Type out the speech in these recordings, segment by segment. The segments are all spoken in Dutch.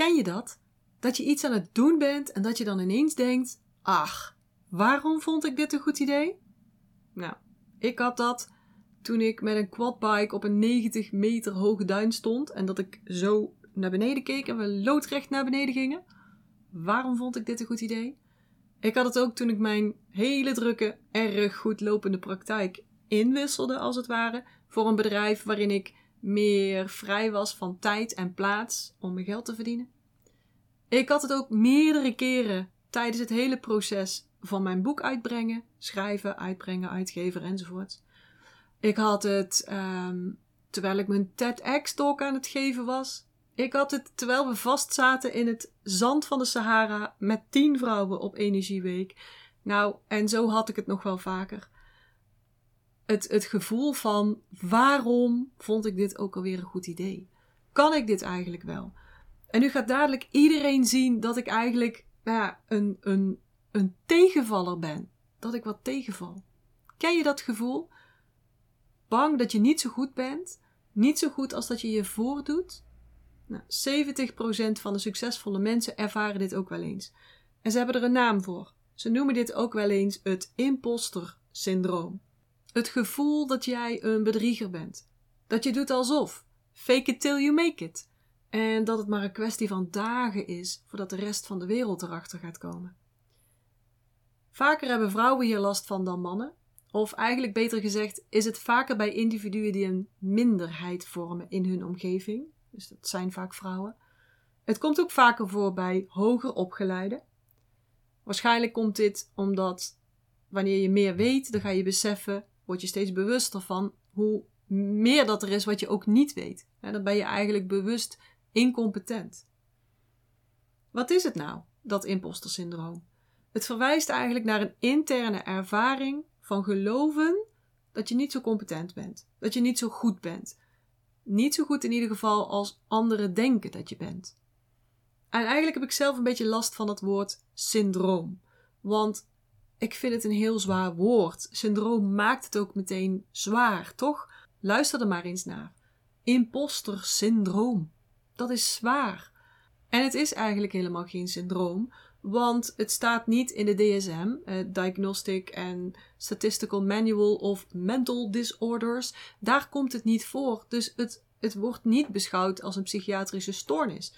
Ken je dat? Dat je iets aan het doen bent en dat je dan ineens denkt: ach, waarom vond ik dit een goed idee? Nou, ik had dat toen ik met een quadbike op een 90 meter hoge duin stond en dat ik zo naar beneden keek en we loodrecht naar beneden gingen. Waarom vond ik dit een goed idee? Ik had het ook toen ik mijn hele drukke, erg goed lopende praktijk inwisselde, als het ware, voor een bedrijf waarin ik meer vrij was van tijd en plaats om mijn geld te verdienen. Ik had het ook meerdere keren tijdens het hele proces van mijn boek uitbrengen, schrijven, uitbrengen, uitgeven enzovoort. Ik had het um, terwijl ik mijn TEDx-talk aan het geven was. Ik had het terwijl we vastzaten in het zand van de Sahara met tien vrouwen op Energieweek. Nou, en zo had ik het nog wel vaker. Het, het gevoel van waarom vond ik dit ook alweer een goed idee? Kan ik dit eigenlijk wel? En nu gaat dadelijk iedereen zien dat ik eigenlijk nou ja, een, een, een tegenvaller ben. Dat ik wat tegenval. Ken je dat gevoel? Bang dat je niet zo goed bent, niet zo goed als dat je je voordoet. Nou, 70% van de succesvolle mensen ervaren dit ook wel eens. En ze hebben er een naam voor. Ze noemen dit ook wel eens het imposter syndroom. Het gevoel dat jij een bedrieger bent. Dat je doet alsof. Fake it till you make it. En dat het maar een kwestie van dagen is voordat de rest van de wereld erachter gaat komen. Vaker hebben vrouwen hier last van dan mannen. Of eigenlijk beter gezegd, is het vaker bij individuen die een minderheid vormen in hun omgeving. Dus dat zijn vaak vrouwen. Het komt ook vaker voor bij hoger opgeleiden. Waarschijnlijk komt dit omdat wanneer je meer weet, dan ga je beseffen, word je steeds bewuster van hoe meer dat er is wat je ook niet weet. dan ben je eigenlijk bewust incompetent. Wat is het nou, dat imposter syndroom? Het verwijst eigenlijk naar een interne ervaring van geloven dat je niet zo competent bent, dat je niet zo goed bent. Niet zo goed in ieder geval als anderen denken dat je bent. En eigenlijk heb ik zelf een beetje last van het woord syndroom. Want ik vind het een heel zwaar woord. Syndroom maakt het ook meteen zwaar, toch? Luister er maar eens naar. Imposter syndroom. Dat is zwaar. En het is eigenlijk helemaal geen syndroom, want het staat niet in de DSM, uh, Diagnostic and Statistical Manual of Mental Disorders. Daar komt het niet voor, dus het, het wordt niet beschouwd als een psychiatrische stoornis.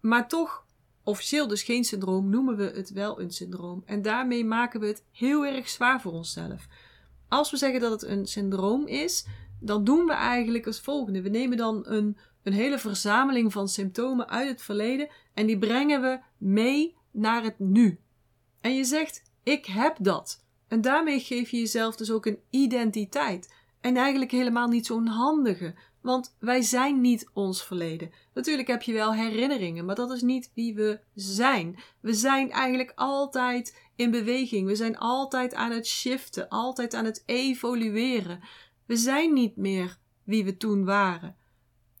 Maar toch, officieel dus geen syndroom, noemen we het wel een syndroom. En daarmee maken we het heel erg zwaar voor onszelf. Als we zeggen dat het een syndroom is, dan doen we eigenlijk het volgende. We nemen dan een, een hele verzameling van symptomen uit het verleden en die brengen we mee naar het nu. En je zegt: Ik heb dat. En daarmee geef je jezelf dus ook een identiteit. En eigenlijk helemaal niet zo'n handige, want wij zijn niet ons verleden. Natuurlijk heb je wel herinneringen, maar dat is niet wie we zijn. We zijn eigenlijk altijd in beweging. We zijn altijd aan het shiften, altijd aan het evolueren. We zijn niet meer wie we toen waren.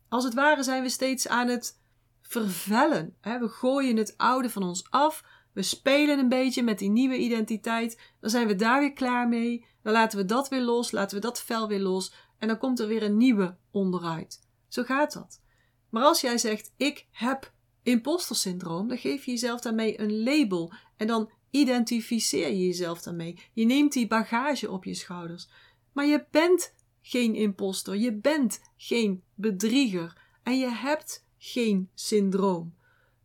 Als het ware zijn we steeds aan het vervellen. We gooien het oude van ons af. We spelen een beetje met die nieuwe identiteit. Dan zijn we daar weer klaar mee. Dan laten we dat weer los, laten we dat vel weer los. En dan komt er weer een nieuwe onderuit. Zo gaat dat. Maar als jij zegt: Ik heb imposter syndroom, dan geef je jezelf daarmee een label. En dan identificeer je jezelf daarmee. Je neemt die bagage op je schouders. Maar je bent geen imposter. Je bent geen bedrieger. En je hebt geen syndroom.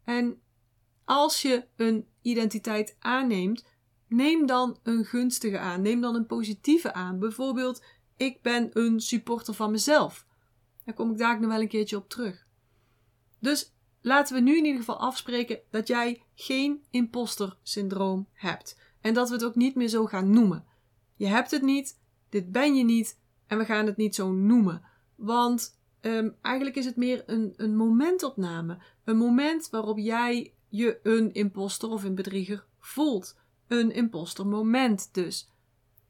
En als je een identiteit aanneemt, neem dan een gunstige aan. Neem dan een positieve aan. Bijvoorbeeld, ik ben een supporter van mezelf. Daar kom ik daar nog wel een keertje op terug. Dus laten we nu in ieder geval afspreken dat jij geen imposter syndroom hebt. En dat we het ook niet meer zo gaan noemen. Je hebt het niet, dit ben je niet en we gaan het niet zo noemen. Want Um, eigenlijk is het meer een, een momentopname. Een moment waarop jij je een imposter of een bedrieger voelt. Een imposter moment dus.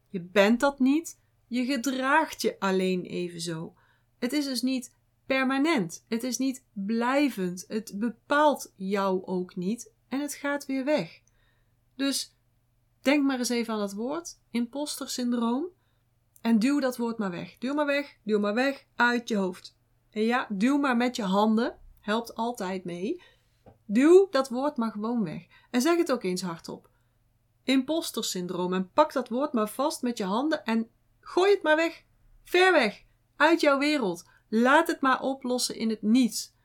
Je bent dat niet, je gedraagt je alleen even zo. Het is dus niet permanent, het is niet blijvend, het bepaalt jou ook niet en het gaat weer weg. Dus denk maar eens even aan dat woord, imposter syndroom, en duw dat woord maar weg. Duw maar weg, duw maar weg uit je hoofd. En ja, duw maar met je handen. Helpt altijd mee. Duw dat woord maar gewoon weg. En zeg het ook eens hardop. Imposter syndroom. En pak dat woord maar vast met je handen en gooi het maar weg. Ver weg. Uit jouw wereld. Laat het maar oplossen in het niets.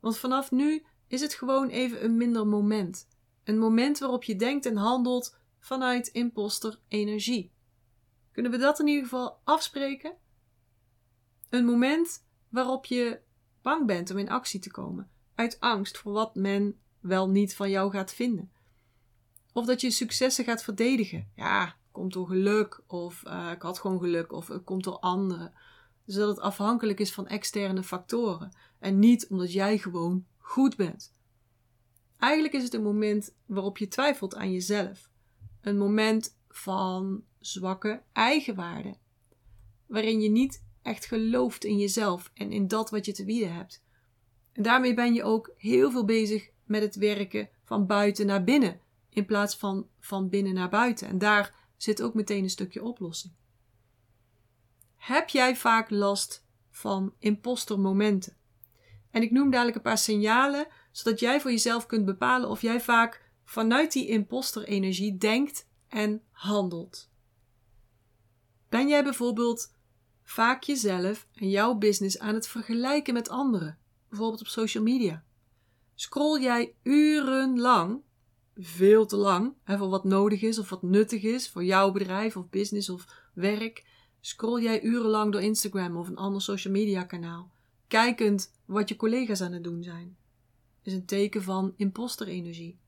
Want vanaf nu is het gewoon even een minder moment. Een moment waarop je denkt en handelt vanuit imposter energie. Kunnen we dat in ieder geval afspreken? Een moment waarop je bang bent om in actie te komen, uit angst voor wat men wel niet van jou gaat vinden. Of dat je successen gaat verdedigen. Ja, komt door geluk, of uh, ik had gewoon geluk, of het komt door anderen. Dus dat het afhankelijk is van externe factoren en niet omdat jij gewoon goed bent. Eigenlijk is het een moment waarop je twijfelt aan jezelf. Een moment van zwakke eigenwaarde. Waarin je niet echt gelooft in jezelf en in dat wat je te bieden hebt. En daarmee ben je ook heel veel bezig met het werken van buiten naar binnen, in plaats van van binnen naar buiten. En daar zit ook meteen een stukje oplossing. Heb jij vaak last van impostermomenten? En ik noem dadelijk een paar signalen, zodat jij voor jezelf kunt bepalen of jij vaak vanuit die imposterenergie denkt en handelt. Ben jij bijvoorbeeld vaak jezelf en jouw business aan het vergelijken met anderen, bijvoorbeeld op social media? Scroll jij urenlang, veel te lang, voor wat nodig is of wat nuttig is voor jouw bedrijf of business of werk? Scroll jij urenlang door Instagram of een ander social media kanaal, kijkend wat je collega's aan het doen zijn? Is een teken van imposterenergie.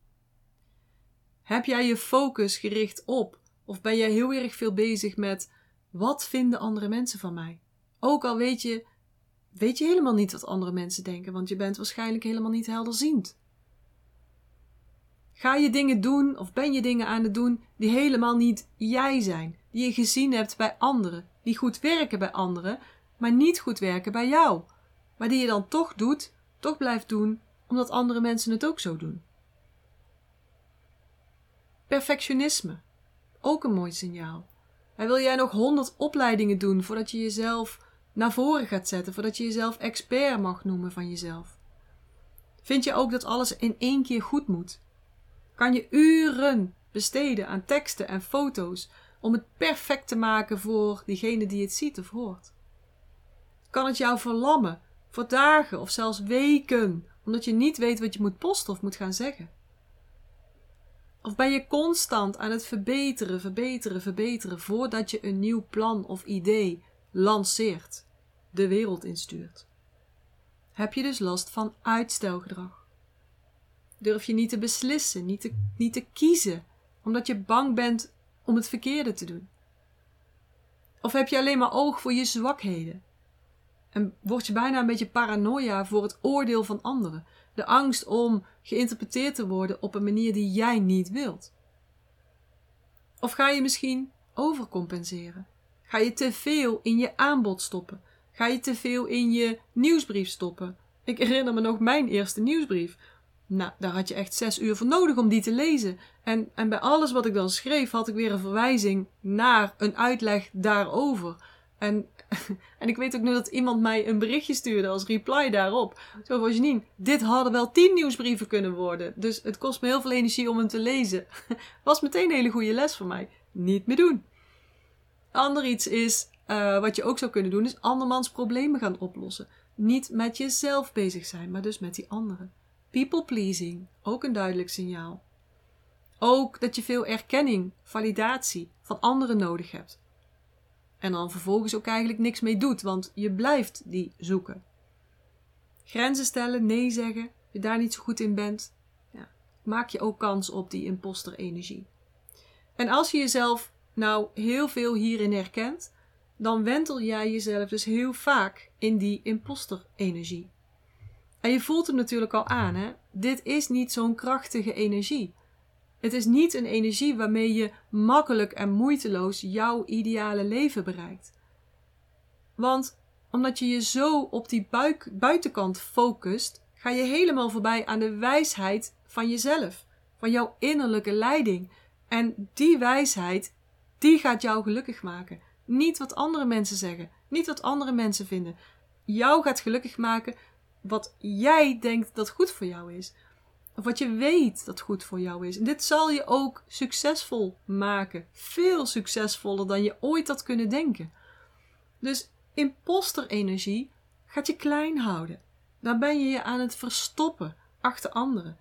Heb jij je focus gericht op, of ben jij heel erg veel bezig met wat vinden andere mensen van mij? Ook al weet je, weet je helemaal niet wat andere mensen denken, want je bent waarschijnlijk helemaal niet helderziend. Ga je dingen doen of ben je dingen aan het doen die helemaal niet jij zijn, die je gezien hebt bij anderen, die goed werken bij anderen, maar niet goed werken bij jou, maar die je dan toch doet, toch blijft doen, omdat andere mensen het ook zo doen. Perfectionisme. Ook een mooi signaal. En wil jij nog honderd opleidingen doen voordat je jezelf naar voren gaat zetten, voordat je jezelf expert mag noemen van jezelf? Vind je ook dat alles in één keer goed moet? Kan je uren besteden aan teksten en foto's om het perfect te maken voor diegene die het ziet of hoort? Kan het jou verlammen voor dagen of zelfs weken, omdat je niet weet wat je moet posten of moet gaan zeggen? Of ben je constant aan het verbeteren, verbeteren, verbeteren voordat je een nieuw plan of idee lanceert, de wereld instuurt? Heb je dus last van uitstelgedrag? Durf je niet te beslissen, niet te, niet te kiezen, omdat je bang bent om het verkeerde te doen? Of heb je alleen maar oog voor je zwakheden? En word je bijna een beetje paranoia voor het oordeel van anderen? De angst om geïnterpreteerd te worden op een manier die jij niet wilt. Of ga je misschien overcompenseren? Ga je te veel in je aanbod stoppen? Ga je te veel in je nieuwsbrief stoppen? Ik herinner me nog mijn eerste nieuwsbrief. Nou, daar had je echt zes uur voor nodig om die te lezen. En, en bij alles wat ik dan schreef, had ik weer een verwijzing naar een uitleg daarover. En, en ik weet ook nu dat iemand mij een berichtje stuurde als reply daarop. Zo van Janine, dit hadden wel tien nieuwsbrieven kunnen worden. Dus het kost me heel veel energie om hem te lezen. Was meteen een hele goede les voor mij. Niet meer doen. Ander iets is, uh, wat je ook zou kunnen doen, is andermans problemen gaan oplossen. Niet met jezelf bezig zijn, maar dus met die anderen. People pleasing, ook een duidelijk signaal. Ook dat je veel erkenning, validatie van anderen nodig hebt. En dan vervolgens ook eigenlijk niks mee doet, want je blijft die zoeken. Grenzen stellen, nee zeggen, je daar niet zo goed in bent, ja, maak je ook kans op die imposter-energie. En als je jezelf nou heel veel hierin herkent, dan wentel jij jezelf dus heel vaak in die imposter-energie. En je voelt hem natuurlijk al aan, hè? Dit is niet zo'n krachtige energie. Het is niet een energie waarmee je makkelijk en moeiteloos jouw ideale leven bereikt. Want omdat je je zo op die buik, buitenkant focust, ga je helemaal voorbij aan de wijsheid van jezelf, van jouw innerlijke leiding. En die wijsheid, die gaat jou gelukkig maken. Niet wat andere mensen zeggen, niet wat andere mensen vinden. Jou gaat gelukkig maken wat jij denkt dat goed voor jou is. Of wat je weet dat goed voor jou is. En dit zal je ook succesvol maken. Veel succesvoller dan je ooit had kunnen denken. Dus imposterenergie gaat je klein houden. Dan ben je je aan het verstoppen achter anderen.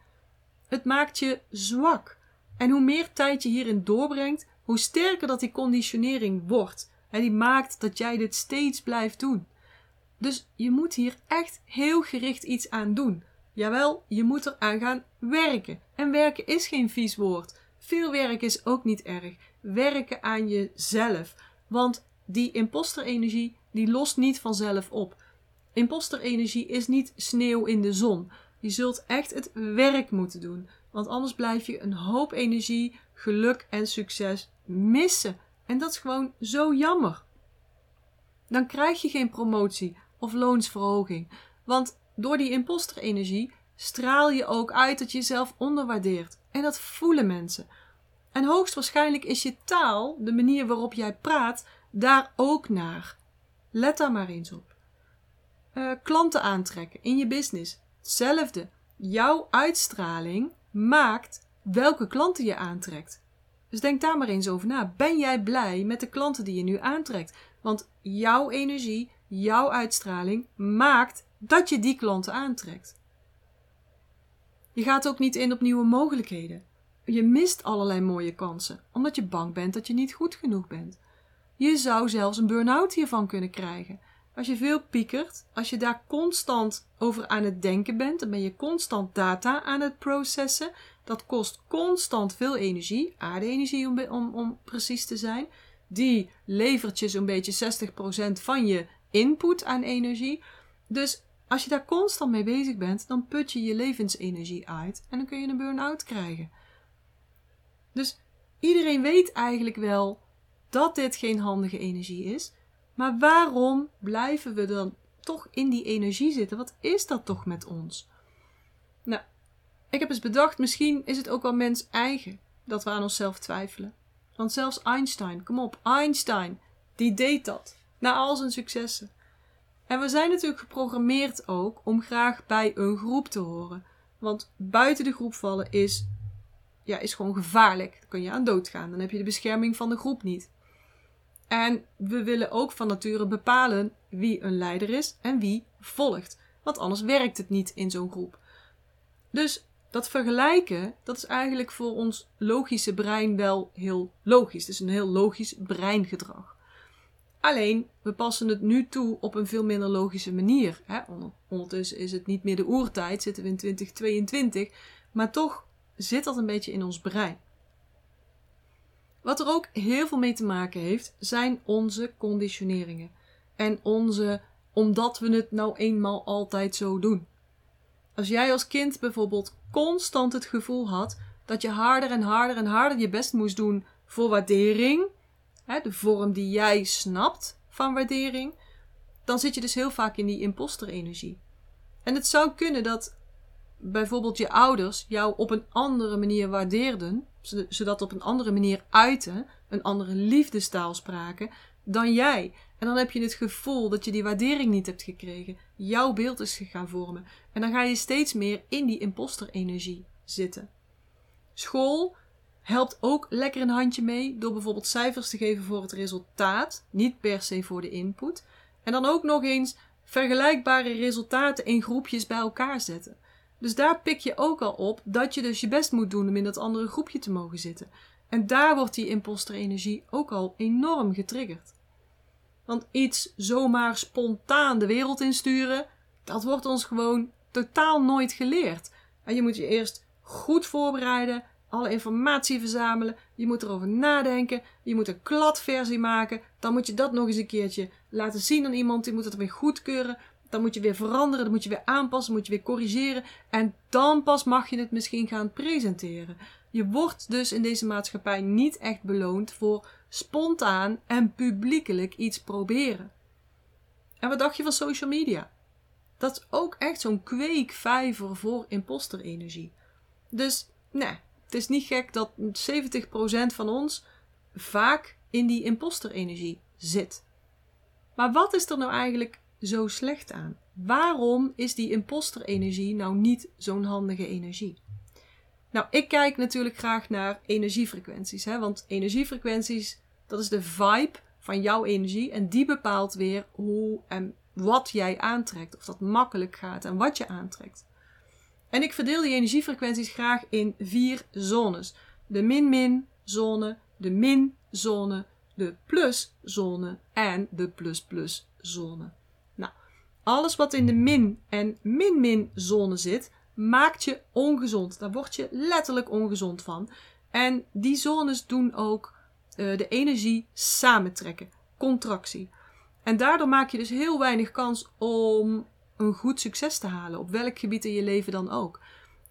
Het maakt je zwak. En hoe meer tijd je hierin doorbrengt, hoe sterker dat die conditionering wordt. En die maakt dat jij dit steeds blijft doen. Dus je moet hier echt heel gericht iets aan doen. Jawel, je moet eraan gaan werken. En werken is geen vies woord. Veel werk is ook niet erg. Werken aan jezelf. Want die imposterenergie, die lost niet vanzelf op. Imposterenergie is niet sneeuw in de zon. Je zult echt het werk moeten doen. Want anders blijf je een hoop energie, geluk en succes missen. En dat is gewoon zo jammer. Dan krijg je geen promotie of loonsverhoging. Want door die imposterenergie straal je ook uit dat je jezelf onderwaardeert. En dat voelen mensen. En hoogstwaarschijnlijk is je taal, de manier waarop jij praat, daar ook naar. Let daar maar eens op. Uh, klanten aantrekken in je business. Hetzelfde. Jouw uitstraling maakt welke klanten je aantrekt. Dus denk daar maar eens over na. Ben jij blij met de klanten die je nu aantrekt? Want jouw energie, jouw uitstraling maakt dat je die klanten aantrekt. Je gaat ook niet in op nieuwe mogelijkheden. Je mist allerlei mooie kansen, omdat je bang bent dat je niet goed genoeg bent. Je zou zelfs een burn-out hiervan kunnen krijgen. Als je veel piekert, als je daar constant over aan het denken bent, dan ben je constant data aan het processen. Dat kost constant veel energie, aarde-energie om, om, om precies te zijn. Die levert je zo'n beetje 60% van je input aan energie. Dus als je daar constant mee bezig bent, dan put je je levensenergie uit en dan kun je een burn-out krijgen. Dus iedereen weet eigenlijk wel dat dit geen handige energie is. Maar waarom blijven we dan toch in die energie zitten? Wat is dat toch met ons? Nou, ik heb eens bedacht, misschien is het ook wel mens eigen dat we aan onszelf twijfelen. Want zelfs Einstein, kom op, Einstein, die deed dat. Na al zijn successen. En we zijn natuurlijk geprogrammeerd ook om graag bij een groep te horen. Want buiten de groep vallen is, ja, is gewoon gevaarlijk. Dan kun je aan doodgaan. Dan heb je de bescherming van de groep niet. En we willen ook van nature bepalen wie een leider is en wie volgt. Want anders werkt het niet in zo'n groep. Dus dat vergelijken, dat is eigenlijk voor ons logische brein wel heel logisch. Het is een heel logisch breingedrag. Alleen, we passen het nu toe op een veel minder logische manier. Hè? Ondertussen is het niet meer de oertijd, zitten we in 2022. Maar toch zit dat een beetje in ons brein. Wat er ook heel veel mee te maken heeft, zijn onze conditioneringen. En onze, omdat we het nou eenmaal altijd zo doen. Als jij als kind bijvoorbeeld constant het gevoel had dat je harder en harder en harder je best moest doen voor waardering, de vorm die jij snapt van waardering, dan zit je dus heel vaak in die imposterenergie. En het zou kunnen dat bijvoorbeeld je ouders jou op een andere manier waardeerden, zodat op een andere manier uiten, een andere liefdestaal spraken dan jij. En dan heb je het gevoel dat je die waardering niet hebt gekregen. Jouw beeld is gaan vormen. En dan ga je steeds meer in die imposterenergie zitten. School helpt ook lekker een handje mee door bijvoorbeeld cijfers te geven voor het resultaat, niet per se voor de input. En dan ook nog eens vergelijkbare resultaten in groepjes bij elkaar zetten. Dus daar pik je ook al op dat je dus je best moet doen om in dat andere groepje te mogen zitten. En daar wordt die imposterenergie ook al enorm getriggerd. Want iets zomaar spontaan de wereld insturen, dat wordt ons gewoon totaal nooit geleerd. En je moet je eerst goed voorbereiden, alle informatie verzamelen, je moet erover nadenken, je moet een kladversie maken, dan moet je dat nog eens een keertje laten zien aan iemand, die moet het weer goedkeuren, dan moet je weer veranderen, dan moet je weer aanpassen, moet je weer corrigeren. En dan pas mag je het misschien gaan presenteren. Je wordt dus in deze maatschappij niet echt beloond voor spontaan en publiekelijk iets proberen. En wat dacht je van social media? Dat is ook echt zo'n kweekvijver voor imposterenergie. Dus, nee, het is niet gek dat 70% van ons vaak in die imposterenergie zit. Maar wat is er nou eigenlijk zo slecht aan? Waarom is die imposterenergie nou niet zo'n handige energie? Nou, ik kijk natuurlijk graag naar energiefrequenties, hè, want energiefrequenties, dat is de vibe van jouw energie en die bepaalt weer hoe en wat jij aantrekt. Of dat makkelijk gaat en wat je aantrekt. En ik verdeel die energiefrequenties graag in vier zones. De min-min zone, de min-zone, de plus-zone en de plus-plus zone. Nou, alles wat in de min- en min-min zone zit, maakt je ongezond. Daar word je letterlijk ongezond van. En die zones doen ook uh, de energie samentrekken, contractie. En daardoor maak je dus heel weinig kans om een goed succes te halen, op welk gebied in je leven dan ook.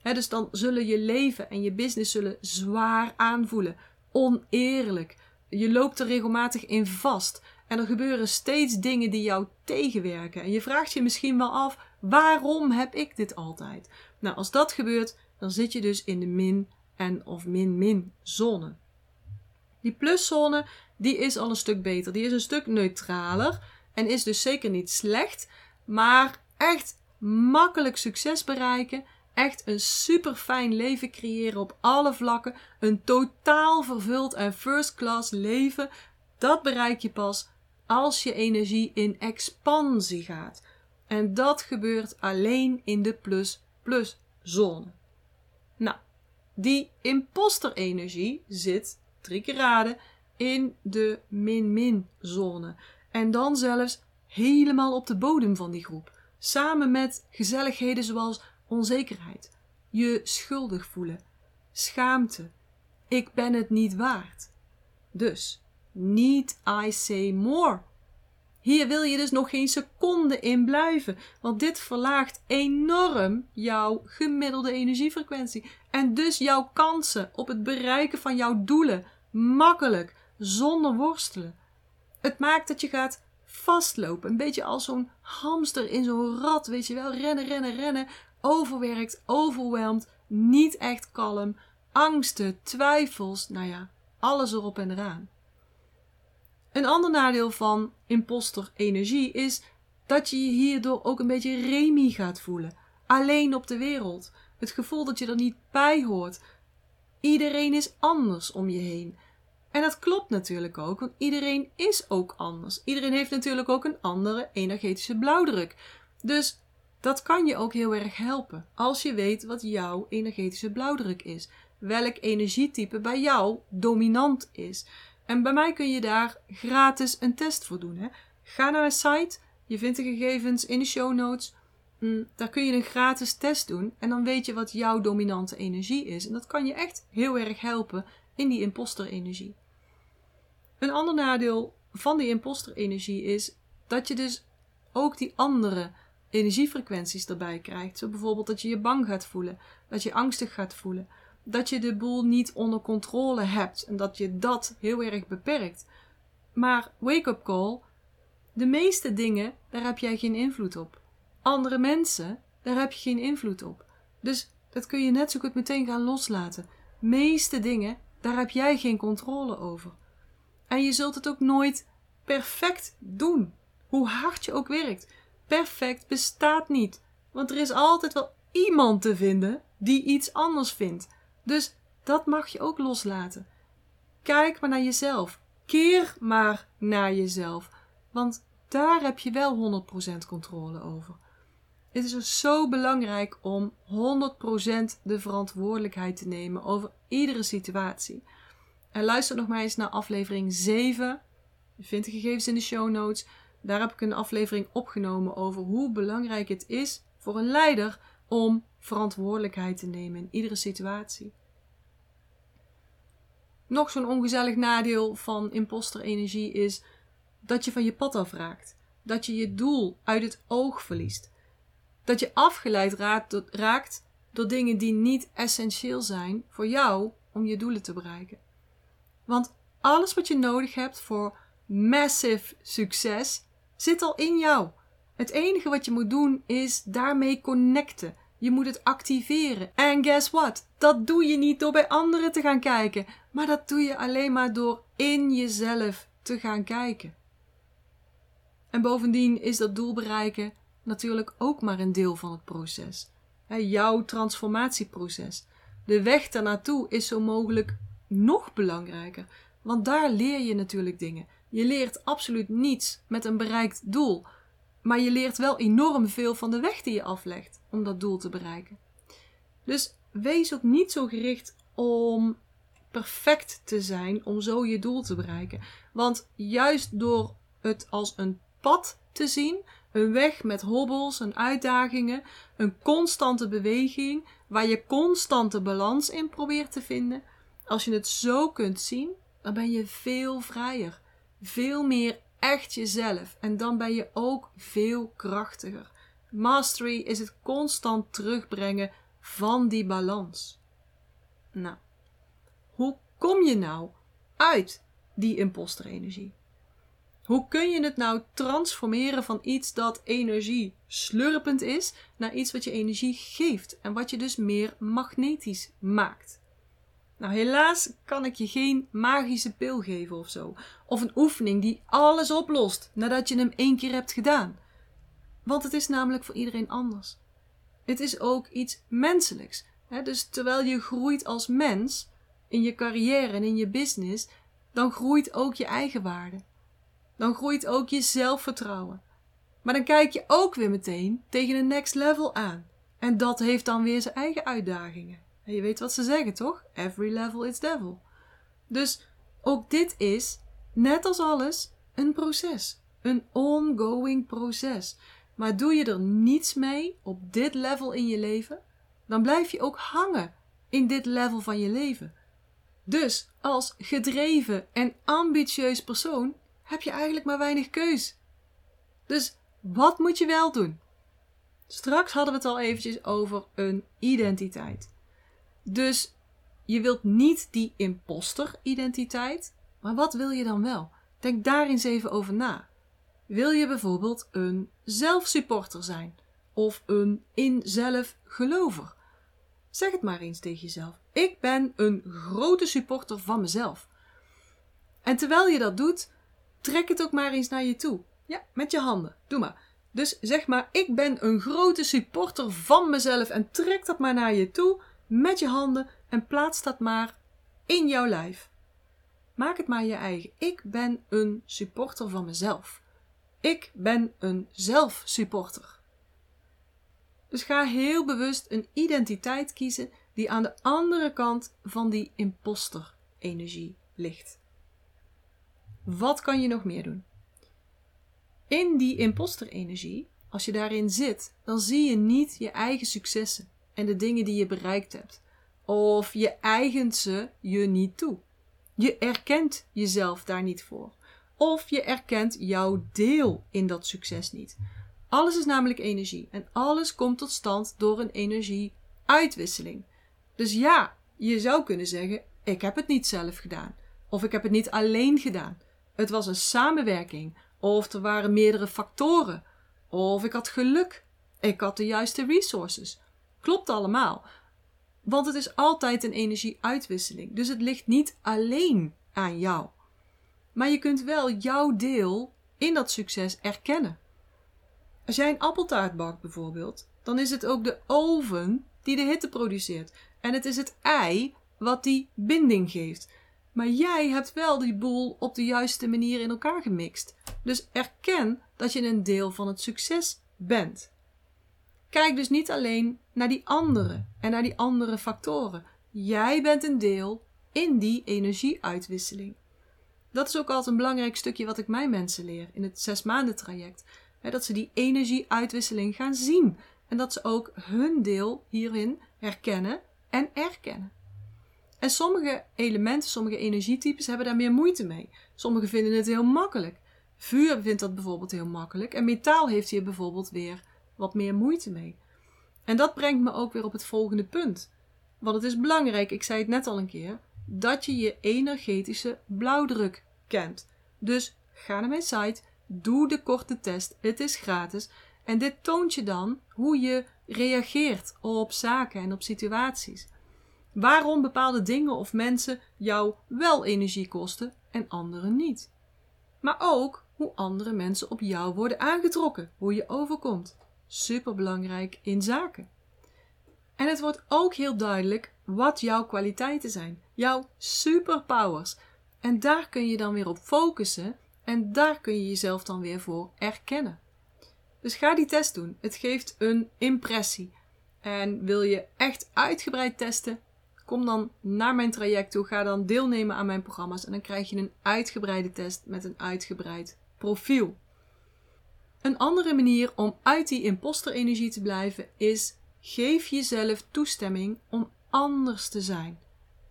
dus dan zullen je leven en je business zullen zwaar aanvoelen, oneerlijk. Je loopt er regelmatig in vast en er gebeuren steeds dingen die jou tegenwerken. En je vraagt je misschien wel af: waarom heb ik dit altijd? Nou, als dat gebeurt, dan zit je dus in de min- en of min-min zone. Die pluszone, die is al een stuk beter. Die is een stuk neutraler en is dus zeker niet slecht, maar echt makkelijk succes bereiken. Echt een super fijn leven creëren op alle vlakken. Een totaal vervuld en first class leven. Dat bereik je pas als je energie in expansie gaat. En dat gebeurt alleen in de plus-plus zone. Nou, die imposter-energie zit, drie keer in de min-min zone. En dan zelfs helemaal op de bodem van die groep. Samen met gezelligheden zoals onzekerheid, je schuldig voelen, schaamte, ik ben het niet waard. Dus, need I say more? Hier wil je dus nog geen seconde in blijven, want dit verlaagt enorm jouw gemiddelde energiefrequentie en dus jouw kansen op het bereiken van jouw doelen makkelijk, zonder worstelen. Het maakt dat je gaat vastlopen, een beetje als zo'n hamster in zo'n rat, weet je wel, rennen, rennen, rennen, overwerkt, overweldigd, niet echt kalm, angsten, twijfels, nou ja, alles erop en eraan. Een ander nadeel van imposter energie is dat je je hierdoor ook een beetje remi gaat voelen. Alleen op de wereld. Het gevoel dat je er niet bij hoort. Iedereen is anders om je heen. En dat klopt natuurlijk ook, want iedereen is ook anders. Iedereen heeft natuurlijk ook een andere energetische blauwdruk. Dus dat kan je ook heel erg helpen als je weet wat jouw energetische blauwdruk is. Welk energietype bij jou dominant is. En bij mij kun je daar gratis een test voor doen. Hè? Ga naar mijn site, je vindt de gegevens in de show notes. Mm, daar kun je een gratis test doen en dan weet je wat jouw dominante energie is. En dat kan je echt heel erg helpen in die imposter-energie. Een ander nadeel van die imposter-energie is dat je dus ook die andere energiefrequenties erbij krijgt. Zo bijvoorbeeld dat je je bang gaat voelen, dat je angstig gaat voelen, dat je de boel niet onder controle hebt en dat je dat heel erg beperkt. Maar wake-up call, de meeste dingen, daar heb jij geen invloed op. Andere mensen, daar heb je geen invloed op. Dus dat kun je net zo goed meteen gaan loslaten. Meeste dingen, daar heb jij geen controle over. En je zult het ook nooit perfect doen. Hoe hard je ook werkt. Perfect bestaat niet. Want er is altijd wel iemand te vinden die iets anders vindt. Dus dat mag je ook loslaten. Kijk maar naar jezelf. Keer maar naar jezelf. Want daar heb je wel 100% controle over. Het is dus zo belangrijk om 100% de verantwoordelijkheid te nemen over iedere situatie. En luister nog maar eens naar aflevering 7. Je vindt de gegevens in de show notes. Daar heb ik een aflevering opgenomen over hoe belangrijk het is voor een leider om verantwoordelijkheid te nemen in iedere situatie. Nog zo'n ongezellig nadeel van imposterenergie is dat je van je pad afraakt. Dat je je doel uit het oog verliest. Dat je afgeleid raakt door dingen die niet essentieel zijn voor jou om je doelen te bereiken. Want alles wat je nodig hebt voor massive succes zit al in jou. Het enige wat je moet doen is daarmee connecten. Je moet het activeren. En guess what? Dat doe je niet door bij anderen te gaan kijken, maar dat doe je alleen maar door in jezelf te gaan kijken. En bovendien is dat doel bereiken natuurlijk ook maar een deel van het proces. jouw transformatieproces. de weg daarnaartoe is zo mogelijk nog belangrijker. Want daar leer je natuurlijk dingen. Je leert absoluut niets met een bereikt doel. Maar je leert wel enorm veel van de weg die je aflegt om dat doel te bereiken. Dus wees ook niet zo gericht om perfect te zijn om zo je doel te bereiken. Want juist door het als een pad te zien, een weg met hobbels en uitdagingen, een constante beweging waar je constante balans in probeert te vinden. Als je het zo kunt zien, dan ben je veel vrijer, veel meer echt jezelf en dan ben je ook veel krachtiger. Mastery is het constant terugbrengen van die balans. Nou, hoe kom je nou uit die imposterenergie? Hoe kun je het nou transformeren van iets dat energie slurpend is naar iets wat je energie geeft en wat je dus meer magnetisch maakt? Nou, helaas kan ik je geen magische pil geven of zo. Of een oefening die alles oplost nadat je hem één keer hebt gedaan. Want het is namelijk voor iedereen anders. Het is ook iets menselijks. Dus terwijl je groeit als mens in je carrière en in je business, dan groeit ook je eigen waarde dan groeit ook je zelfvertrouwen. Maar dan kijk je ook weer meteen tegen een next level aan. En dat heeft dan weer zijn eigen uitdagingen. En je weet wat ze zeggen, toch? Every level is devil. Dus ook dit is, net als alles, een proces. Een ongoing proces. Maar doe je er niets mee op dit level in je leven, dan blijf je ook hangen in dit level van je leven. Dus als gedreven en ambitieus persoon heb je eigenlijk maar weinig keus. Dus wat moet je wel doen? Straks hadden we het al eventjes over een identiteit. Dus je wilt niet die imposter-identiteit, maar wat wil je dan wel? Denk daar eens even over na. Wil je bijvoorbeeld een zelfsupporter zijn of een in-zelf-gelover? Zeg het maar eens tegen jezelf. Ik ben een grote supporter van mezelf. En terwijl je dat doet, trek het ook maar eens naar je toe. Ja, met je handen. Doe maar. Dus zeg maar, ik ben een grote supporter van mezelf en trek dat maar naar je toe met je handen en plaats dat maar in jouw lijf. Maak het maar je eigen. Ik ben een supporter van mezelf. Ik ben een zelfsupporter. Dus ga heel bewust een identiteit kiezen die aan de andere kant van die imposter-energie ligt. Wat kan je nog meer doen? In die imposterenergie, als je daarin zit, dan zie je niet je eigen successen en de dingen die je bereikt hebt. Of je eigent ze je niet toe. Je erkent jezelf daar niet voor. Of je erkent jouw deel in dat succes niet. Alles is namelijk energie en alles komt tot stand door een energieuitwisseling. Dus ja, je zou kunnen zeggen: ik heb het niet zelf gedaan. Of ik heb het niet alleen gedaan. Het was een samenwerking. Of er waren meerdere factoren. Of ik had geluk. Ik had de juiste resources. Klopt allemaal. Want het is altijd een energieuitwisseling. Dus het ligt niet alleen aan jou. Maar je kunt wel jouw deel in dat succes erkennen. Als jij een appeltaart bakt bijvoorbeeld, dan is het ook de oven die de hitte produceert. En het is het ei wat die binding geeft. Maar jij hebt wel die boel op de juiste manier in elkaar gemixt. Dus erken dat je een deel van het succes bent. Kijk dus niet alleen naar die anderen en naar die andere factoren. Jij bent een deel in die energieuitwisseling. Dat is ook altijd een belangrijk stukje wat ik mijn mensen leer in het zes maanden traject. dat ze die energieuitwisseling gaan zien. En dat ze ook hun deel hierin herkennen en erkennen. En sommige elementen, sommige energietypes hebben daar meer moeite mee. Sommigen vinden het heel makkelijk. Vuur vindt dat bijvoorbeeld heel makkelijk. En metaal heeft hier bijvoorbeeld weer wat meer moeite mee. En dat brengt me ook weer op het volgende punt. Want het is belangrijk, ik zei het net al een keer, dat je je energetische blauwdruk kent. Dus ga naar mijn site, doe de korte test, het is gratis. En dit toont je dan hoe je reageert op zaken en op situaties. Waarom bepaalde dingen of mensen jou wel energie kosten en anderen niet. Maar ook hoe andere mensen op jou worden aangetrokken, hoe je overkomt. Superbelangrijk in zaken. En het wordt ook heel duidelijk wat jouw kwaliteiten zijn, jouw superpowers. En daar kun je dan weer op focussen en daar kun je jezelf dan weer voor erkennen. Dus ga die test doen. Het geeft een impressie. En wil je echt uitgebreid testen? Kom dan naar mijn traject toe. Ga dan deelnemen aan mijn programma's. En dan krijg je een uitgebreide test met een uitgebreid profiel. Een andere manier om uit die imposterenergie te blijven is: geef jezelf toestemming om anders te zijn.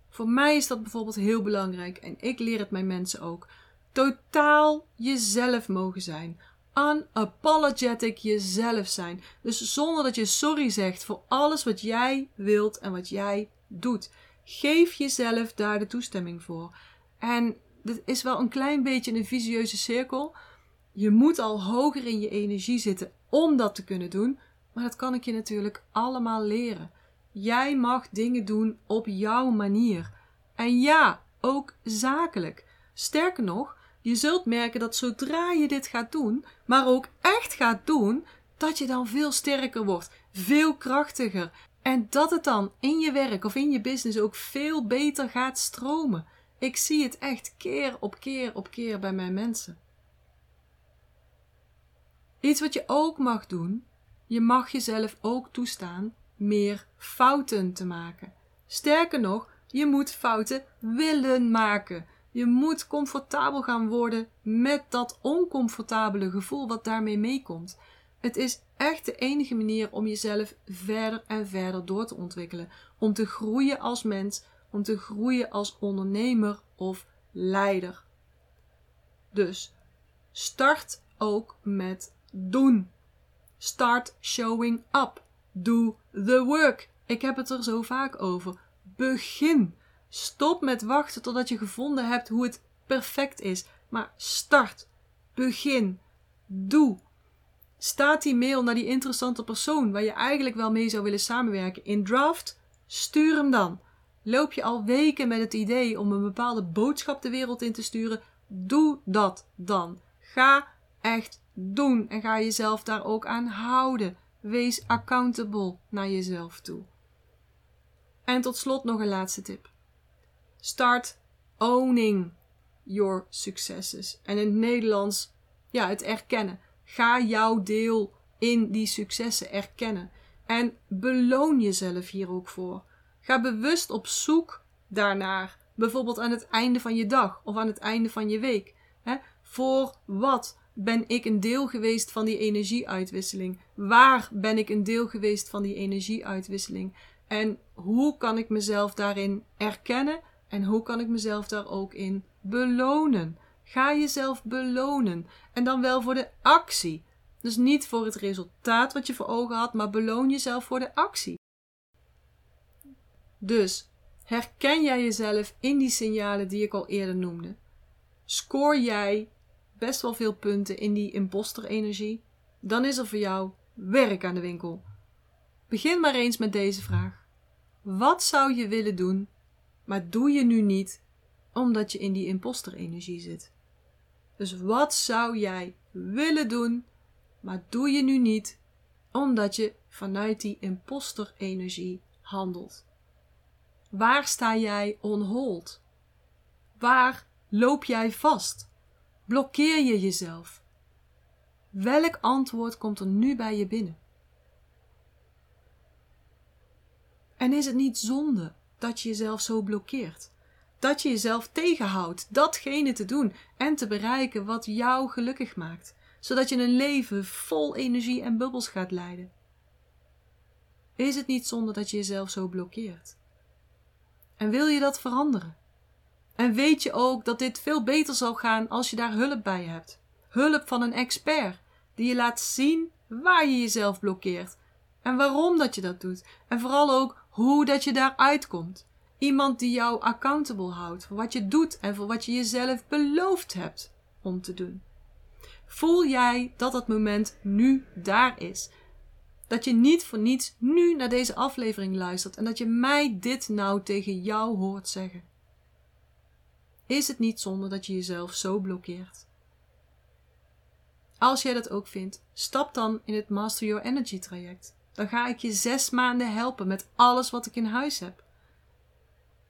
Voor mij is dat bijvoorbeeld heel belangrijk en ik leer het mijn mensen ook. Totaal jezelf mogen zijn. Unapologetic jezelf zijn. Dus zonder dat je sorry zegt voor alles wat jij wilt en wat jij doet. Geef jezelf daar de toestemming voor. En dit is wel een klein beetje een visieuze cirkel. Je moet al hoger in je energie zitten om dat te kunnen doen. Maar dat kan ik je natuurlijk allemaal leren. Jij mag dingen doen op jouw manier. En ja, ook zakelijk. Sterker nog, je zult merken dat zodra je dit gaat doen, maar ook echt gaat doen, dat je dan veel sterker wordt, veel krachtiger. En dat het dan in je werk of in je business ook veel beter gaat stromen. Ik zie het echt keer op keer op keer bij mijn mensen. Iets wat je ook mag doen, je mag jezelf ook toestaan meer fouten te maken. Sterker nog, je moet fouten willen maken. Je moet comfortabel gaan worden met dat oncomfortabele gevoel wat daarmee meekomt. Het is echt de enige manier om jezelf verder en verder door te ontwikkelen. Om te groeien als mens, om te groeien als ondernemer of leider. Dus start ook met doen. Start showing up. Do the work. Ik heb het er zo vaak over. Begin. Stop met wachten totdat je gevonden hebt hoe het perfect is. Maar start. Begin. Doe. Staat die mail naar die interessante persoon waar je eigenlijk wel mee zou willen samenwerken in draft? Stuur hem dan. Loop je al weken met het idee om een bepaalde boodschap de wereld in te sturen? Doe dat dan. Ga echt doen en ga jezelf daar ook aan houden. Wees accountable naar jezelf toe. En tot slot nog een laatste tip. Start owning your successes. En in het Nederlands, ja, het erkennen. Ga jouw deel in die successen erkennen. En beloon jezelf hier ook voor. Ga bewust op zoek daarnaar. Bijvoorbeeld aan het einde van je dag of aan het einde van je week. Voor wat ben ik een deel geweest van die energieuitwisseling? Waar ben ik een deel geweest van die energieuitwisseling? En hoe kan ik mezelf daarin erkennen en hoe kan ik mezelf daar ook in belonen? Ga jezelf belonen. En dan wel voor de actie. Dus niet voor het resultaat wat je voor ogen had, maar beloon jezelf voor de actie. Dus herken jij jezelf in die signalen die ik al eerder noemde? Scoor jij best wel veel punten in die imposter-energie? Dan is er voor jou werk aan de winkel. Begin maar eens met deze vraag. Wat zou je willen doen, maar doe je nu niet omdat je in die imposter-energie zit? Dus wat zou jij willen doen, maar doe je nu niet omdat je vanuit die imposter-energie handelt? Waar sta jij on hold? Waar loop jij vast? Blokkeer je jezelf? Welk antwoord komt er nu bij je binnen? En is het niet zonde dat je jezelf zo blokkeert? Dat je jezelf tegenhoudt datgene te doen en te bereiken wat jou gelukkig maakt, zodat je een leven vol energie en bubbels gaat leiden? Is het niet zonde dat je jezelf zo blokkeert? En wil je dat veranderen? En weet je ook dat dit veel beter zal gaan als je daar hulp bij hebt? Hulp van een expert die je laat zien waar je jezelf blokkeert en waarom dat je dat doet. En vooral ook hoe dat je daaruit komt. Iemand die jou accountable houdt voor wat je doet en voor wat je jezelf beloofd hebt om te doen. Voel jij dat dat moment nu daar is? Dat je niet voor niets nu naar deze aflevering luistert en dat je mij dit nou tegen jou hoort zeggen. Is het niet zonde dat je jezelf zo blokkeert? Als jij dat ook vindt, stap dan in het Master Your Energy traject. dan ga ik je zes maanden helpen met alles wat ik in huis heb.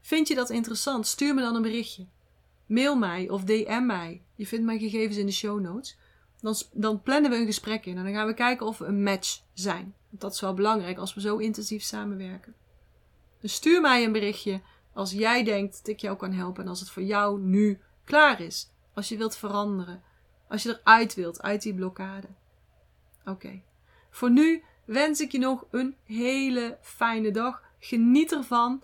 Vind je dat interessant? Stuur me dan een berichtje. Mail mij of DM mij. Je vindt mijn gegevens in de show notes. Dan, dan plannen we een gesprek in en dan gaan we kijken of we een match zijn. Dat is wel belangrijk als we zo intensief samenwerken. Dus stuur mij een berichtje als jij denkt dat ik jou kan helpen en als het voor jou nu klaar is. Als je wilt veranderen. Als je eruit wilt, uit die blokkade. Oké. Voor nu wens ik je nog een hele fijne dag. Geniet ervan.